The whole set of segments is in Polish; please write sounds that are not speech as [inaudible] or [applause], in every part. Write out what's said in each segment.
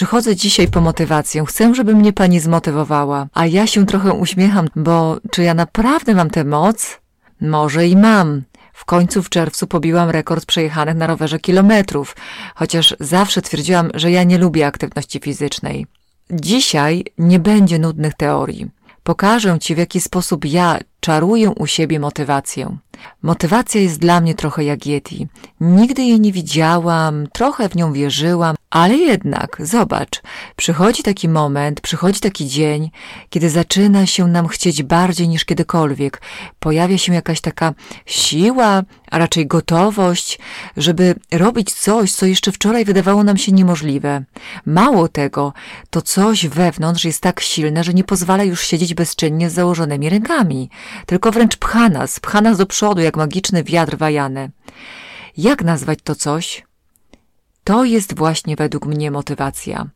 Przychodzę dzisiaj po motywację, chcę, żeby mnie pani zmotywowała, a ja się trochę uśmiecham, bo czy ja naprawdę mam tę moc? Może i mam. W końcu w czerwcu pobiłam rekord przejechanych na rowerze kilometrów, chociaż zawsze twierdziłam, że ja nie lubię aktywności fizycznej. Dzisiaj nie będzie nudnych teorii. Pokażę Ci, w jaki sposób ja czaruję u siebie motywację. Motywacja jest dla mnie trochę jak Yeti. Nigdy jej nie widziałam, trochę w nią wierzyłam, ale jednak, zobacz, przychodzi taki moment, przychodzi taki dzień, kiedy zaczyna się nam chcieć bardziej niż kiedykolwiek. Pojawia się jakaś taka siła, a raczej gotowość, żeby robić coś, co jeszcze wczoraj wydawało nam się niemożliwe. Mało tego, to coś wewnątrz jest tak silne, że nie pozwala już siedzieć bezczynnie z założonymi rękami, tylko wręcz pcha nas, pcha nas do przodu, jak magiczny wiatr wajany. Jak nazwać to coś? To jest właśnie według mnie motywacja.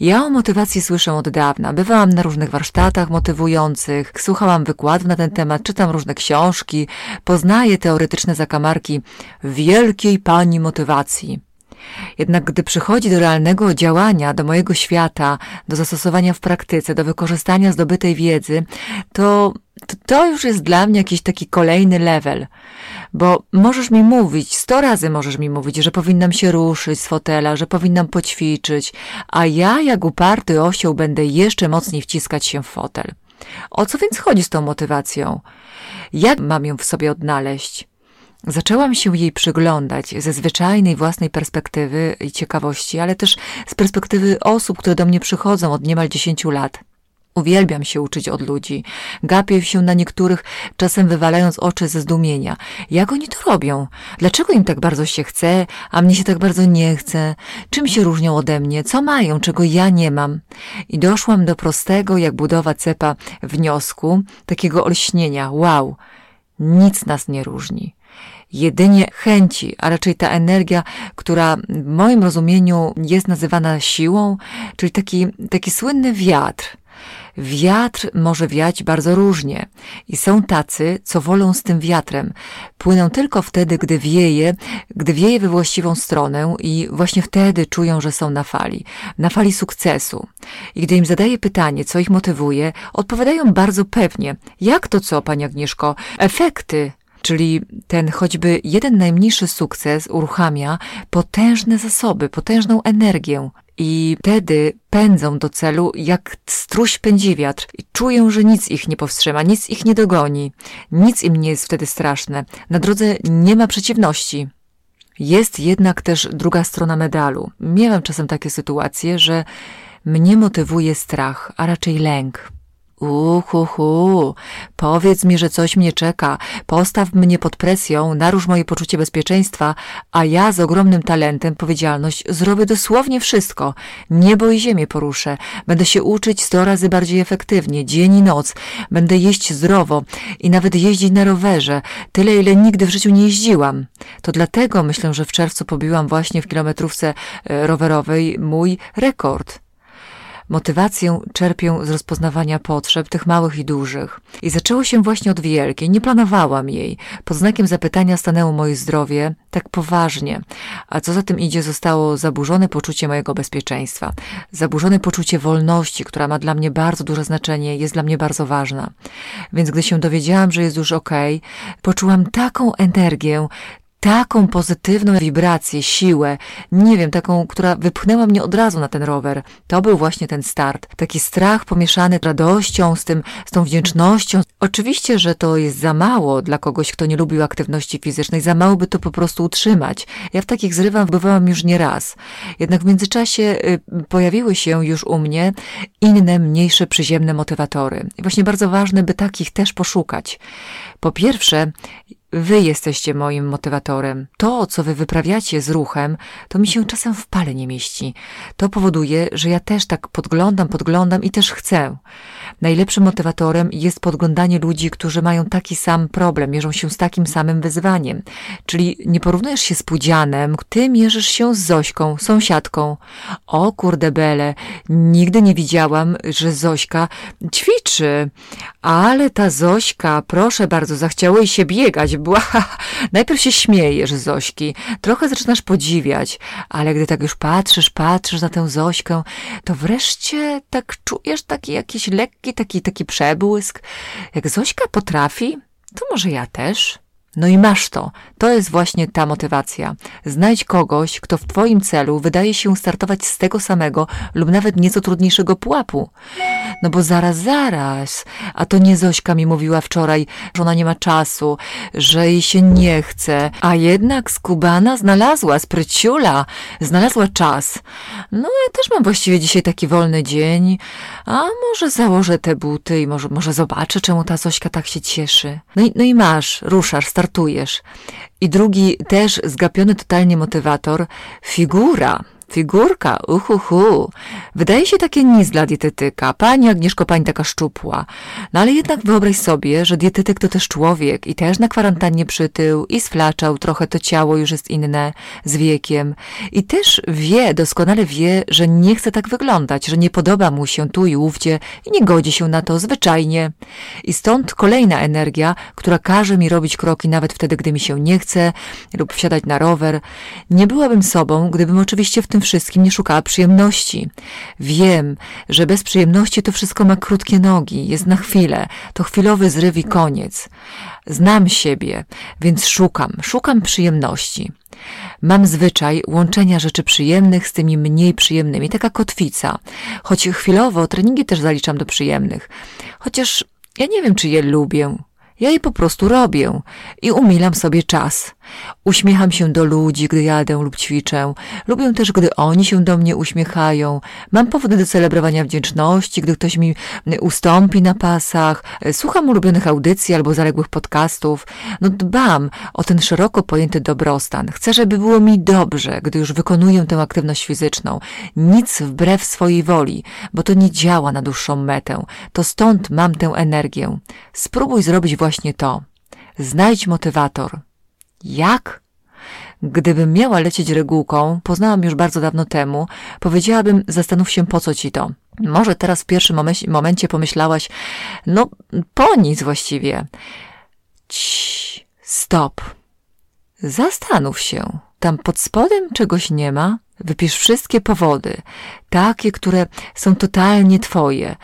Ja o motywacji słyszę od dawna. Bywałam na różnych warsztatach motywujących, słuchałam wykładów na ten temat, czytam różne książki, poznaję teoretyczne zakamarki wielkiej pani motywacji. Jednak gdy przychodzi do realnego działania, do mojego świata, do zastosowania w praktyce, do wykorzystania zdobytej wiedzy, to to, to już jest dla mnie jakiś taki kolejny level. Bo możesz mi mówić, sto razy możesz mi mówić, że powinnam się ruszyć z fotela, że powinnam poćwiczyć, a ja jak uparty osioł będę jeszcze mocniej wciskać się w fotel. O co więc chodzi z tą motywacją? Jak mam ją w sobie odnaleźć? Zaczęłam się jej przyglądać ze zwyczajnej własnej perspektywy i ciekawości, ale też z perspektywy osób, które do mnie przychodzą od niemal dziesięciu lat. Uwielbiam się uczyć od ludzi. Gapię się na niektórych, czasem wywalając oczy ze zdumienia. Jak oni to robią? Dlaczego im tak bardzo się chce, a mnie się tak bardzo nie chce? Czym się różnią ode mnie? Co mają, czego ja nie mam? I doszłam do prostego, jak budowa cepa, wniosku, takiego olśnienia. Wow! Nic nas nie różni jedynie chęci, a raczej ta energia, która w moim rozumieniu jest nazywana siłą, czyli taki, taki słynny wiatr. Wiatr może wiać bardzo różnie i są tacy, co wolą z tym wiatrem. Płyną tylko wtedy, gdy wieje, gdy wieje we właściwą stronę i właśnie wtedy czują, że są na fali, na fali sukcesu. I gdy im zadaję pytanie, co ich motywuje, odpowiadają bardzo pewnie. Jak to co, pani Agnieszko? Efekty. Czyli ten choćby jeden najmniejszy sukces uruchamia potężne zasoby, potężną energię. I wtedy pędzą do celu, jak struś pędzi wiatr i czują, że nic ich nie powstrzyma, nic ich nie dogoni, nic im nie jest wtedy straszne. Na drodze nie ma przeciwności. Jest jednak też druga strona medalu. Miewam czasem takie sytuacje, że mnie motywuje strach, a raczej lęk. Uhuhu, powiedz mi, że coś mnie czeka, postaw mnie pod presją, narusz moje poczucie bezpieczeństwa, a ja z ogromnym talentem, powiedzialność zrobię dosłownie wszystko. Niebo i ziemię poruszę, będę się uczyć sto razy bardziej efektywnie, dzień i noc, będę jeść zdrowo i nawet jeździć na rowerze, tyle ile nigdy w życiu nie jeździłam. To dlatego myślę, że w czerwcu pobiłam właśnie w kilometrówce e, rowerowej mój rekord. Motywację czerpię z rozpoznawania potrzeb, tych małych i dużych. I zaczęło się właśnie od wielkiej. Nie planowałam jej. Pod znakiem zapytania stanęło moje zdrowie, tak poważnie. A co za tym idzie, zostało zaburzone poczucie mojego bezpieczeństwa. Zaburzone poczucie wolności, która ma dla mnie bardzo duże znaczenie, jest dla mnie bardzo ważna. Więc gdy się dowiedziałam, że jest już okay, poczułam taką energię, taką pozytywną wibrację, siłę, nie wiem, taką, która wypchnęła mnie od razu na ten rower. To był właśnie ten start. Taki strach pomieszany radością, z tym, z tą wdzięcznością. Oczywiście, że to jest za mało dla kogoś, kto nie lubił aktywności fizycznej, za mało by to po prostu utrzymać. Ja w takich zrywach bywałam już nie raz. Jednak w międzyczasie y, pojawiły się już u mnie inne, mniejsze, przyziemne motywatory. I właśnie bardzo ważne, by takich też poszukać. Po pierwsze, Wy jesteście moim motywatorem. To, co wy wyprawiacie z ruchem, to mi się czasem w pale nie mieści. To powoduje, że ja też tak podglądam, podglądam i też chcę. Najlepszym motywatorem jest podglądanie ludzi, którzy mają taki sam problem, mierzą się z takim samym wyzwaniem. Czyli nie porównujesz się z Pudzianem, ty mierzysz się z Zośką, sąsiadką. O kurde bele, nigdy nie widziałam, że Zośka ćwiczy. Ale ta Zośka, proszę bardzo, zachciało jej się biegać, była, [laughs] najpierw się śmiejesz z Zośki, trochę zaczynasz podziwiać, ale gdy tak już patrzysz, patrzysz na tę Zośkę, to wreszcie tak czujesz taki jakiś lekki, taki, taki przebłysk. Jak Zośka potrafi, to może ja też? No i masz to. To jest właśnie ta motywacja. Znajdź kogoś, kto w Twoim celu wydaje się startować z tego samego lub nawet nieco trudniejszego pułapu. No bo zaraz, zaraz. A to nie Zośka mi mówiła wczoraj, że ona nie ma czasu, że jej się nie chce. A jednak skubana znalazła, spryciula, znalazła czas. No ja też mam właściwie dzisiaj taki wolny dzień. A może założę te buty i może, może zobaczę, czemu ta Zośka tak się cieszy. No i, no i masz, ruszasz, startujesz. I drugi też zgapiony totalnie motywator, figura. Figurka, uhuhu. Wydaje się takie nic dla dietetyka. Pani Agnieszko, pani taka szczupła. No ale jednak wyobraź sobie, że dietetyk to też człowiek i też na kwarantannie przytył i sflaczał, trochę to ciało już jest inne z wiekiem. I też wie, doskonale wie, że nie chce tak wyglądać, że nie podoba mu się tu i ówdzie i nie godzi się na to zwyczajnie. I stąd kolejna energia, która każe mi robić kroki nawet wtedy, gdy mi się nie chce lub wsiadać na rower. Nie byłabym sobą, gdybym oczywiście w tym tym wszystkim nie szukała przyjemności. Wiem, że bez przyjemności to wszystko ma krótkie nogi, jest na chwilę, to chwilowy zryw i koniec. Znam siebie, więc szukam, szukam przyjemności. Mam zwyczaj łączenia rzeczy przyjemnych z tymi mniej przyjemnymi, taka kotwica. Choć chwilowo treningi też zaliczam do przyjemnych. Chociaż ja nie wiem, czy je lubię. Ja je po prostu robię i umilam sobie czas. Uśmiecham się do ludzi, gdy jadę lub ćwiczę. Lubię też, gdy oni się do mnie uśmiechają. Mam powody do celebrowania wdzięczności, gdy ktoś mi ustąpi na pasach. Słucham ulubionych audycji albo zaległych podcastów. No dbam o ten szeroko pojęty dobrostan. Chcę, żeby było mi dobrze, gdy już wykonuję tę aktywność fizyczną. Nic wbrew swojej woli, bo to nie działa na dłuższą metę. To stąd mam tę energię. Spróbuj zrobić właśnie to. Znajdź motywator. Jak? Gdybym miała lecieć regułką, poznałam już bardzo dawno temu, powiedziałabym, zastanów się po co ci to. Może teraz w pierwszym momencie pomyślałaś, no po nic właściwie. Cii, stop. Zastanów się. Tam pod spodem czegoś nie ma? Wypisz wszystkie powody, takie, które są totalnie twoje,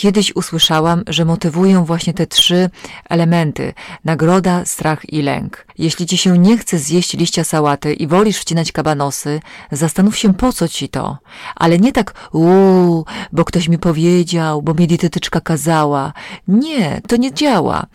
Kiedyś usłyszałam, że motywują właśnie te trzy elementy nagroda, strach i lęk. Jeśli ci się nie chce zjeść liścia sałaty i wolisz wcinać kabanosy, zastanów się po co ci to. Ale nie tak uuu, bo ktoś mi powiedział, bo mi dietetyczka kazała. Nie, to nie działa.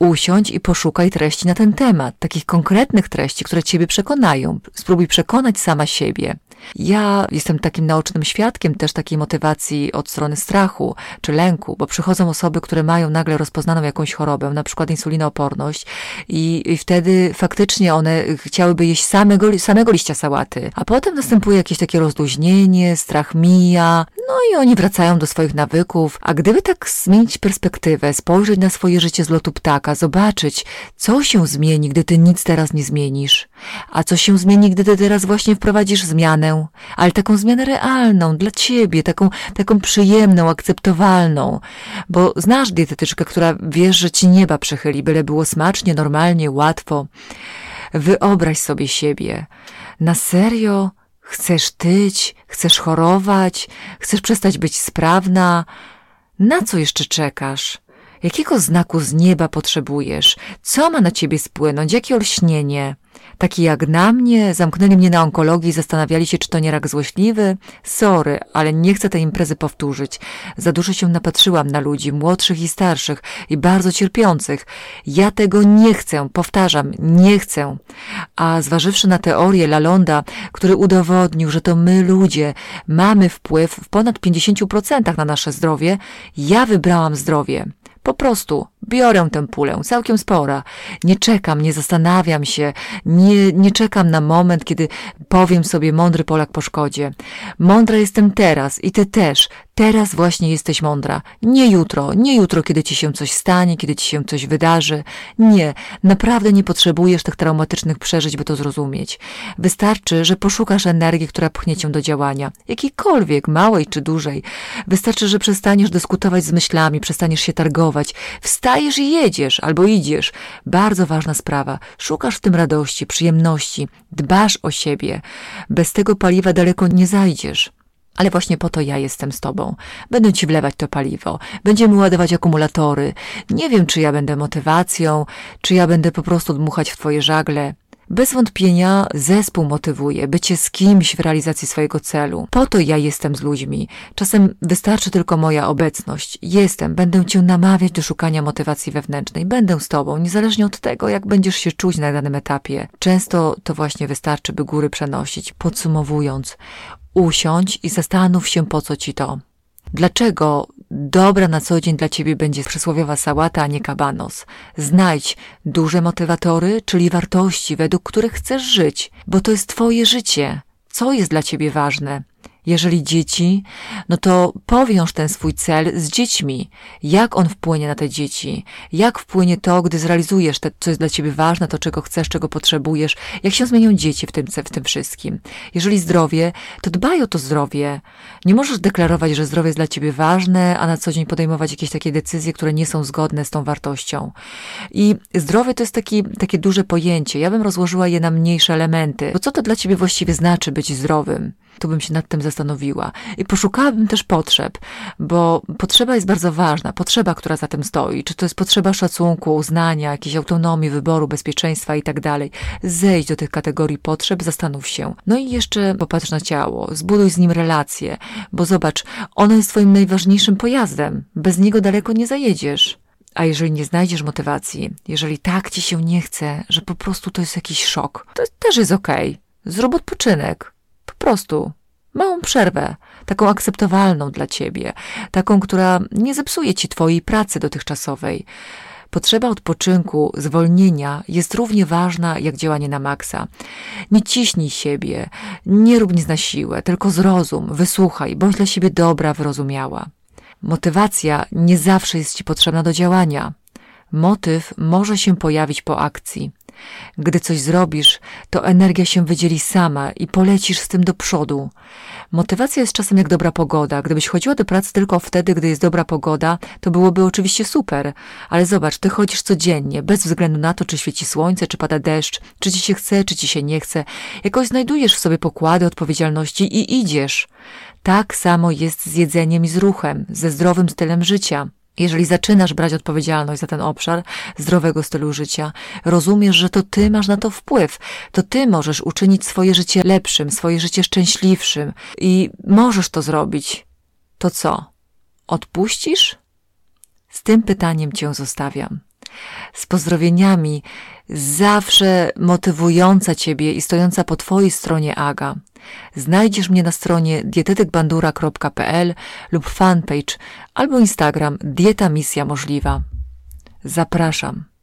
Usiądź i poszukaj treści na ten temat, takich konkretnych treści, które ciebie przekonają. Spróbuj przekonać sama siebie. Ja jestem takim naocznym świadkiem też takiej motywacji od strony strachu czy lęku, bo przychodzą osoby, które mają nagle rozpoznaną jakąś chorobę, na przykład insulinooporność i, i wtedy faktycznie one chciałyby jeść samego, samego liścia sałaty, a potem następuje jakieś takie rozluźnienie, strach mija, no i oni wracają do swoich nawyków, a gdyby tak zmienić perspektywę, spojrzeć na swoje życie z lotu ptaka, zobaczyć, co się zmieni, gdy ty nic teraz nie zmienisz, a co się zmieni, gdy ty teraz właśnie wprowadzisz zmianę, ale taką zmianę realną, dla ciebie, taką, taką przyjemną, akceptowalną, bo znasz dietetyczkę, która wiesz, że ci nieba przechyli, byle było smacznie, normalnie, łatwo. Wyobraź sobie siebie. Na serio chcesz tyć, chcesz chorować, chcesz przestać być sprawna. Na co jeszcze czekasz? Jakiego znaku z nieba potrzebujesz? Co ma na ciebie spłynąć? Jakie olśnienie? Taki jak na mnie, zamknęli mnie na onkologii i zastanawiali się, czy to nie rak złośliwy. Sorry, ale nie chcę tej imprezy powtórzyć. Za dużo się napatrzyłam na ludzi, młodszych i starszych, i bardzo cierpiących. Ja tego nie chcę, powtarzam, nie chcę. A zważywszy na teorię Lalonda, który udowodnił, że to my ludzie mamy wpływ w ponad 50% na nasze zdrowie, ja wybrałam zdrowie. Po prostu biorę tę pulę, całkiem spora. Nie czekam, nie zastanawiam się, nie, nie czekam na moment, kiedy powiem sobie mądry Polak po szkodzie. Mądra jestem teraz i ty też. Teraz właśnie jesteś mądra. Nie jutro, nie jutro, kiedy ci się coś stanie, kiedy ci się coś wydarzy. Nie, naprawdę nie potrzebujesz tych traumatycznych przeżyć, by to zrozumieć. Wystarczy, że poszukasz energii, która pchnie cię do działania, jakiejkolwiek, małej czy dużej. Wystarczy, że przestaniesz dyskutować z myślami, przestaniesz się targować. Wstajesz i jedziesz, albo idziesz. Bardzo ważna sprawa. Szukasz w tym radości, przyjemności, dbasz o siebie. Bez tego paliwa daleko nie zajdziesz. Ale właśnie po to ja jestem z tobą. Będę ci wlewać to paliwo. Będziemy ładować akumulatory. Nie wiem, czy ja będę motywacją, czy ja będę po prostu dmuchać w twoje żagle. Bez wątpienia zespół motywuje, bycie z kimś w realizacji swojego celu. Po to ja jestem z ludźmi. Czasem wystarczy tylko moja obecność. Jestem, będę cię namawiać do szukania motywacji wewnętrznej. Będę z tobą, niezależnie od tego, jak będziesz się czuć na danym etapie. Często to właśnie wystarczy, by góry przenosić. Podsumowując, usiądź i zastanów się, po co ci to. Dlaczego dobra na co dzień dla ciebie będzie przysłowiowa sałata, a nie kabanos? Znajdź duże motywatory, czyli wartości, według których chcesz żyć, bo to jest twoje życie. Co jest dla ciebie ważne? Jeżeli dzieci, no to powiąż ten swój cel z dziećmi. Jak on wpłynie na te dzieci? Jak wpłynie to, gdy zrealizujesz to, co jest dla ciebie ważne, to czego chcesz, czego potrzebujesz? Jak się zmienią dzieci w tym, w tym wszystkim? Jeżeli zdrowie, to dbaj o to zdrowie. Nie możesz deklarować, że zdrowie jest dla ciebie ważne, a na co dzień podejmować jakieś takie decyzje, które nie są zgodne z tą wartością. I zdrowie to jest taki, takie duże pojęcie. Ja bym rozłożyła je na mniejsze elementy. Bo co to dla ciebie właściwie znaczy być zdrowym? Tu bym się nad tym zastanowiła. I poszukałabym też potrzeb, bo potrzeba jest bardzo ważna. Potrzeba, która za tym stoi. Czy to jest potrzeba szacunku, uznania, jakiejś autonomii, wyboru, bezpieczeństwa i tak dalej. Zejdź do tych kategorii potrzeb, zastanów się. No i jeszcze popatrz na ciało, zbuduj z nim relacje, bo zobacz, ono jest twoim najważniejszym pojazdem. Bez niego daleko nie zajedziesz. A jeżeli nie znajdziesz motywacji, jeżeli tak ci się nie chce, że po prostu to jest jakiś szok, to też jest okej. Okay. Zrób odpoczynek. Po prostu małą przerwę, taką akceptowalną dla ciebie, taką, która nie zepsuje ci twojej pracy dotychczasowej. Potrzeba odpoczynku, zwolnienia jest równie ważna jak działanie na maksa. Nie ciśnij siebie, nie rób nic na siłę, tylko zrozum, wysłuchaj, bądź dla siebie dobra, wyrozumiała. Motywacja nie zawsze jest ci potrzebna do działania. Motyw może się pojawić po akcji. Gdy coś zrobisz, to energia się wydzieli sama i polecisz z tym do przodu. Motywacja jest czasem jak dobra pogoda. Gdybyś chodziła do pracy tylko wtedy, gdy jest dobra pogoda, to byłoby oczywiście super. Ale zobacz, ty chodzisz codziennie, bez względu na to, czy świeci słońce, czy pada deszcz, czy ci się chce, czy ci się nie chce. Jakoś znajdujesz w sobie pokłady odpowiedzialności i idziesz. Tak samo jest z jedzeniem i z ruchem, ze zdrowym stylem życia. Jeżeli zaczynasz brać odpowiedzialność za ten obszar zdrowego stylu życia, rozumiesz, że to ty masz na to wpływ. To ty możesz uczynić swoje życie lepszym, swoje życie szczęśliwszym i możesz to zrobić. To co? Odpuścisz? Z tym pytaniem cię zostawiam. Z pozdrowieniami, zawsze motywująca ciebie i stojąca po twojej stronie Aga. Znajdziesz mnie na stronie dietetykbandura.pl lub fanpage albo Instagram Dieta Misja Możliwa. Zapraszam.